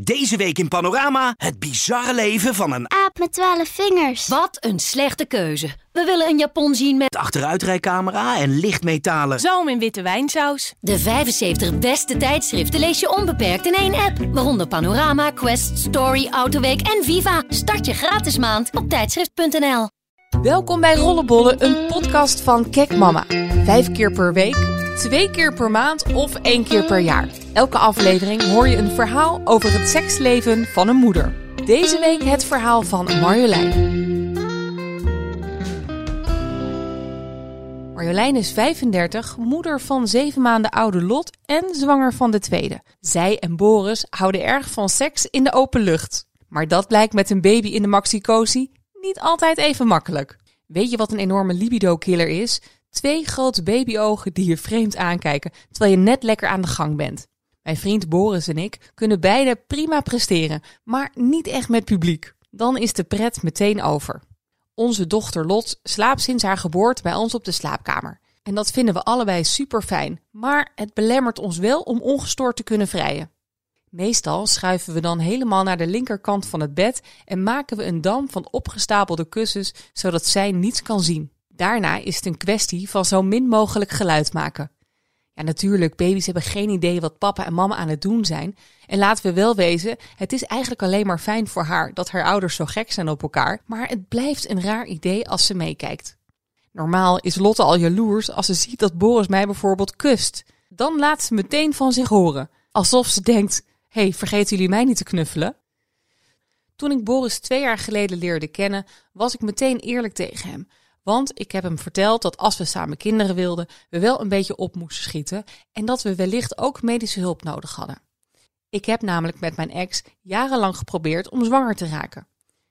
Deze week in Panorama het bizarre leven van een Aap met twaalf vingers. Wat een slechte keuze. We willen een Japon zien met achteruitrijcamera en lichtmetalen. Zoom in witte wijnsaus. de 75 beste tijdschriften lees je onbeperkt in één app. Waaronder Panorama, Quest, Story, Autoweek en Viva. Start je gratis maand op tijdschrift.nl. Welkom bij Rollenbollen, een podcast van Kek Mama. Vijf keer per week, twee keer per maand of één keer per jaar. Elke aflevering hoor je een verhaal over het seksleven van een moeder. Deze week het verhaal van Marjolein. Marjolein is 35, moeder van 7 maanden oude Lot en zwanger van de tweede. Zij en Boris houden erg van seks in de open lucht. Maar dat blijkt met een baby in de maxicosi niet altijd even makkelijk. Weet je wat een enorme libido-killer is? Twee grote babyogen die je vreemd aankijken terwijl je net lekker aan de gang bent. Mijn vriend Boris en ik kunnen beide prima presteren, maar niet echt met publiek. Dan is de pret meteen over. Onze dochter Lot slaapt sinds haar geboorte bij ons op de slaapkamer. En dat vinden we allebei super fijn, maar het belemmert ons wel om ongestoord te kunnen vrijen. Meestal schuiven we dan helemaal naar de linkerkant van het bed en maken we een dam van opgestapelde kussens zodat zij niets kan zien. Daarna is het een kwestie van zo min mogelijk geluid maken. Ja, natuurlijk, baby's hebben geen idee wat papa en mama aan het doen zijn. En laten we wel wezen, het is eigenlijk alleen maar fijn voor haar dat haar ouders zo gek zijn op elkaar, maar het blijft een raar idee als ze meekijkt. Normaal is Lotte al jaloers als ze ziet dat Boris mij bijvoorbeeld kust. Dan laat ze meteen van zich horen, alsof ze denkt: hey, vergeten jullie mij niet te knuffelen? Toen ik Boris twee jaar geleden leerde kennen, was ik meteen eerlijk tegen hem. Want ik heb hem verteld dat als we samen kinderen wilden, we wel een beetje op moesten schieten en dat we wellicht ook medische hulp nodig hadden. Ik heb namelijk met mijn ex jarenlang geprobeerd om zwanger te raken.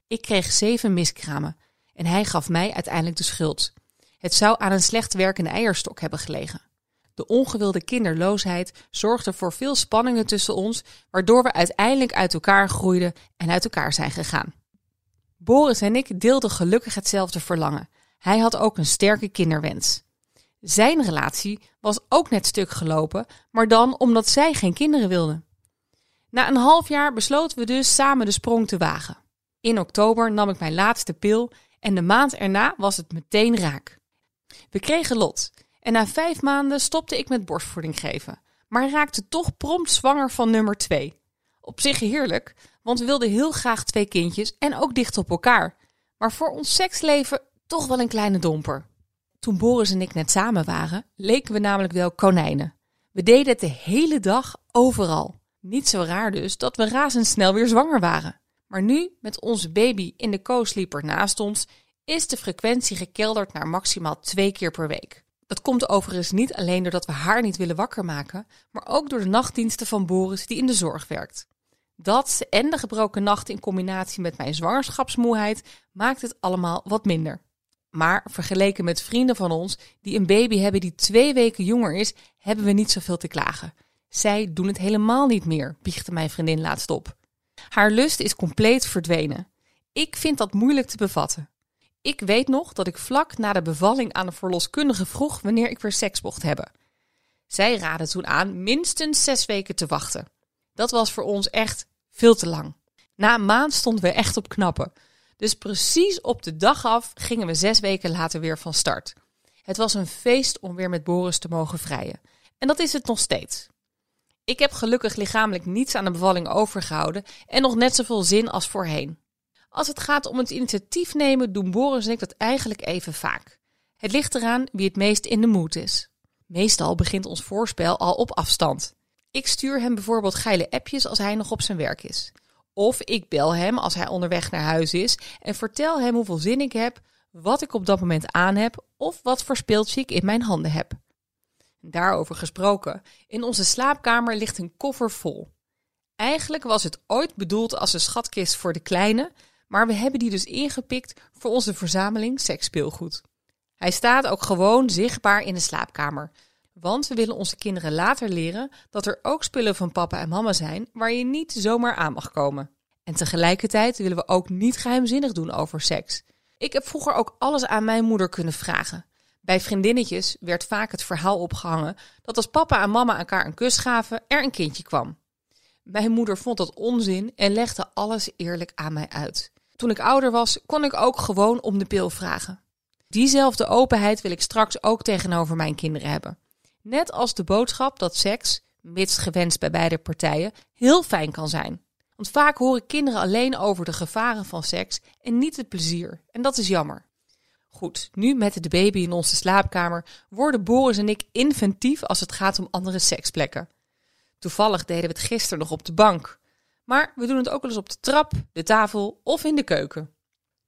Ik kreeg zeven miskramen en hij gaf mij uiteindelijk de schuld. Het zou aan een slecht werkende eierstok hebben gelegen. De ongewilde kinderloosheid zorgde voor veel spanningen tussen ons, waardoor we uiteindelijk uit elkaar groeiden en uit elkaar zijn gegaan. Boris en ik deelden gelukkig hetzelfde verlangen. Hij had ook een sterke kinderwens. Zijn relatie was ook net stuk gelopen, maar dan omdat zij geen kinderen wilde. Na een half jaar besloten we dus samen de sprong te wagen. In oktober nam ik mijn laatste pil en de maand erna was het meteen raak. We kregen Lot en na vijf maanden stopte ik met borstvoeding geven, maar raakte toch prompt zwanger van nummer twee. Op zich heerlijk, want we wilden heel graag twee kindjes en ook dicht op elkaar. Maar voor ons seksleven toch wel een kleine domper. Toen Boris en ik net samen waren, leken we namelijk wel konijnen. We deden het de hele dag overal. Niet zo raar dus dat we razendsnel weer zwanger waren. Maar nu, met onze baby in de co-sleeper naast ons, is de frequentie gekelderd naar maximaal twee keer per week. Dat komt overigens niet alleen doordat we haar niet willen wakker maken, maar ook door de nachtdiensten van Boris die in de zorg werkt. Dat en de gebroken nacht in combinatie met mijn zwangerschapsmoeheid maakt het allemaal wat minder. Maar vergeleken met vrienden van ons die een baby hebben die twee weken jonger is, hebben we niet zoveel te klagen. Zij doen het helemaal niet meer, biechte mijn vriendin laatst op. Haar lust is compleet verdwenen. Ik vind dat moeilijk te bevatten. Ik weet nog dat ik vlak na de bevalling aan de verloskundige vroeg wanneer ik weer seks mocht hebben. Zij raadde toen aan minstens zes weken te wachten. Dat was voor ons echt veel te lang. Na een maand stonden we echt op knappen. Dus precies op de dag af gingen we zes weken later weer van start. Het was een feest om weer met Boris te mogen vrijen. En dat is het nog steeds. Ik heb gelukkig lichamelijk niets aan de bevalling overgehouden en nog net zoveel zin als voorheen. Als het gaat om het initiatief nemen, doen Boris en ik dat eigenlijk even vaak. Het ligt eraan wie het meest in de mood is. Meestal begint ons voorspel al op afstand. Ik stuur hem bijvoorbeeld geile appjes als hij nog op zijn werk is. Of ik bel hem als hij onderweg naar huis is en vertel hem hoeveel zin ik heb, wat ik op dat moment aan heb of wat voor speeltje ik in mijn handen heb. Daarover gesproken, in onze slaapkamer ligt een koffer vol. Eigenlijk was het ooit bedoeld als een schatkist voor de kleine, maar we hebben die dus ingepikt voor onze verzameling seksspeelgoed. Hij staat ook gewoon zichtbaar in de slaapkamer, want we willen onze kinderen later leren dat er ook spullen van papa en mama zijn waar je niet zomaar aan mag komen. En tegelijkertijd willen we ook niet geheimzinnig doen over seks. Ik heb vroeger ook alles aan mijn moeder kunnen vragen. Bij vriendinnetjes werd vaak het verhaal opgehangen dat als papa en mama elkaar een kus gaven, er een kindje kwam. Mijn moeder vond dat onzin en legde alles eerlijk aan mij uit. Toen ik ouder was, kon ik ook gewoon om de pil vragen. Diezelfde openheid wil ik straks ook tegenover mijn kinderen hebben. Net als de boodschap dat seks, mits gewenst bij beide partijen, heel fijn kan zijn. Want vaak horen kinderen alleen over de gevaren van seks en niet het plezier. En dat is jammer. Goed, nu met de baby in onze slaapkamer worden Boris en ik inventief als het gaat om andere seksplekken. Toevallig deden we het gisteren nog op de bank. Maar we doen het ook wel eens op de trap, de tafel of in de keuken.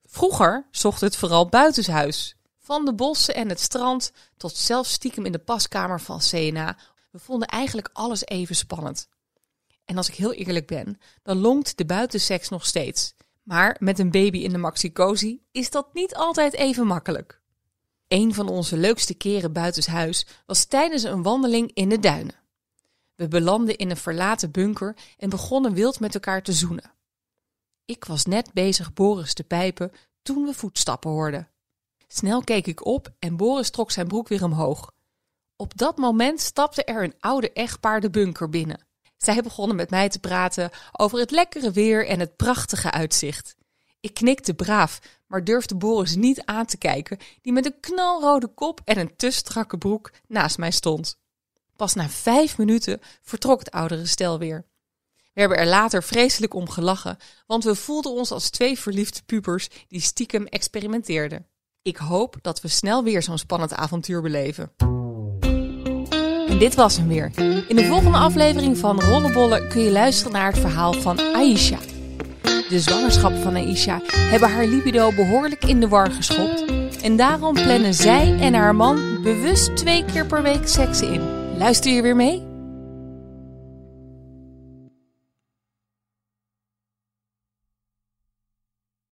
Vroeger zocht het vooral buitenshuis. Van de bossen en het strand tot zelfs stiekem in de paskamer van CNA. We vonden eigenlijk alles even spannend. En als ik heel eerlijk ben, dan longt de buitenseks nog steeds. Maar met een baby in de maxi is dat niet altijd even makkelijk. Een van onze leukste keren buitenshuis was tijdens een wandeling in de duinen. We belanden in een verlaten bunker en begonnen wild met elkaar te zoenen. Ik was net bezig Boris te pijpen toen we voetstappen hoorden. Snel keek ik op en Boris trok zijn broek weer omhoog. Op dat moment stapte er een oude echtpaar de bunker binnen. Zij begonnen met mij te praten over het lekkere weer en het prachtige uitzicht. Ik knikte braaf, maar durfde Boris niet aan te kijken, die met een knalrode kop en een te strakke broek naast mij stond. Pas na vijf minuten vertrok het oudere stel weer. We hebben er later vreselijk om gelachen, want we voelden ons als twee verliefde pubers die stiekem experimenteerden. Ik hoop dat we snel weer zo'n spannend avontuur beleven. En dit was hem weer. In de volgende aflevering van Rollenbollen kun je luisteren naar het verhaal van Aisha. De zwangerschappen van Aisha hebben haar libido behoorlijk in de war geschopt. En daarom plannen zij en haar man bewust twee keer per week seks in. Luister je weer mee?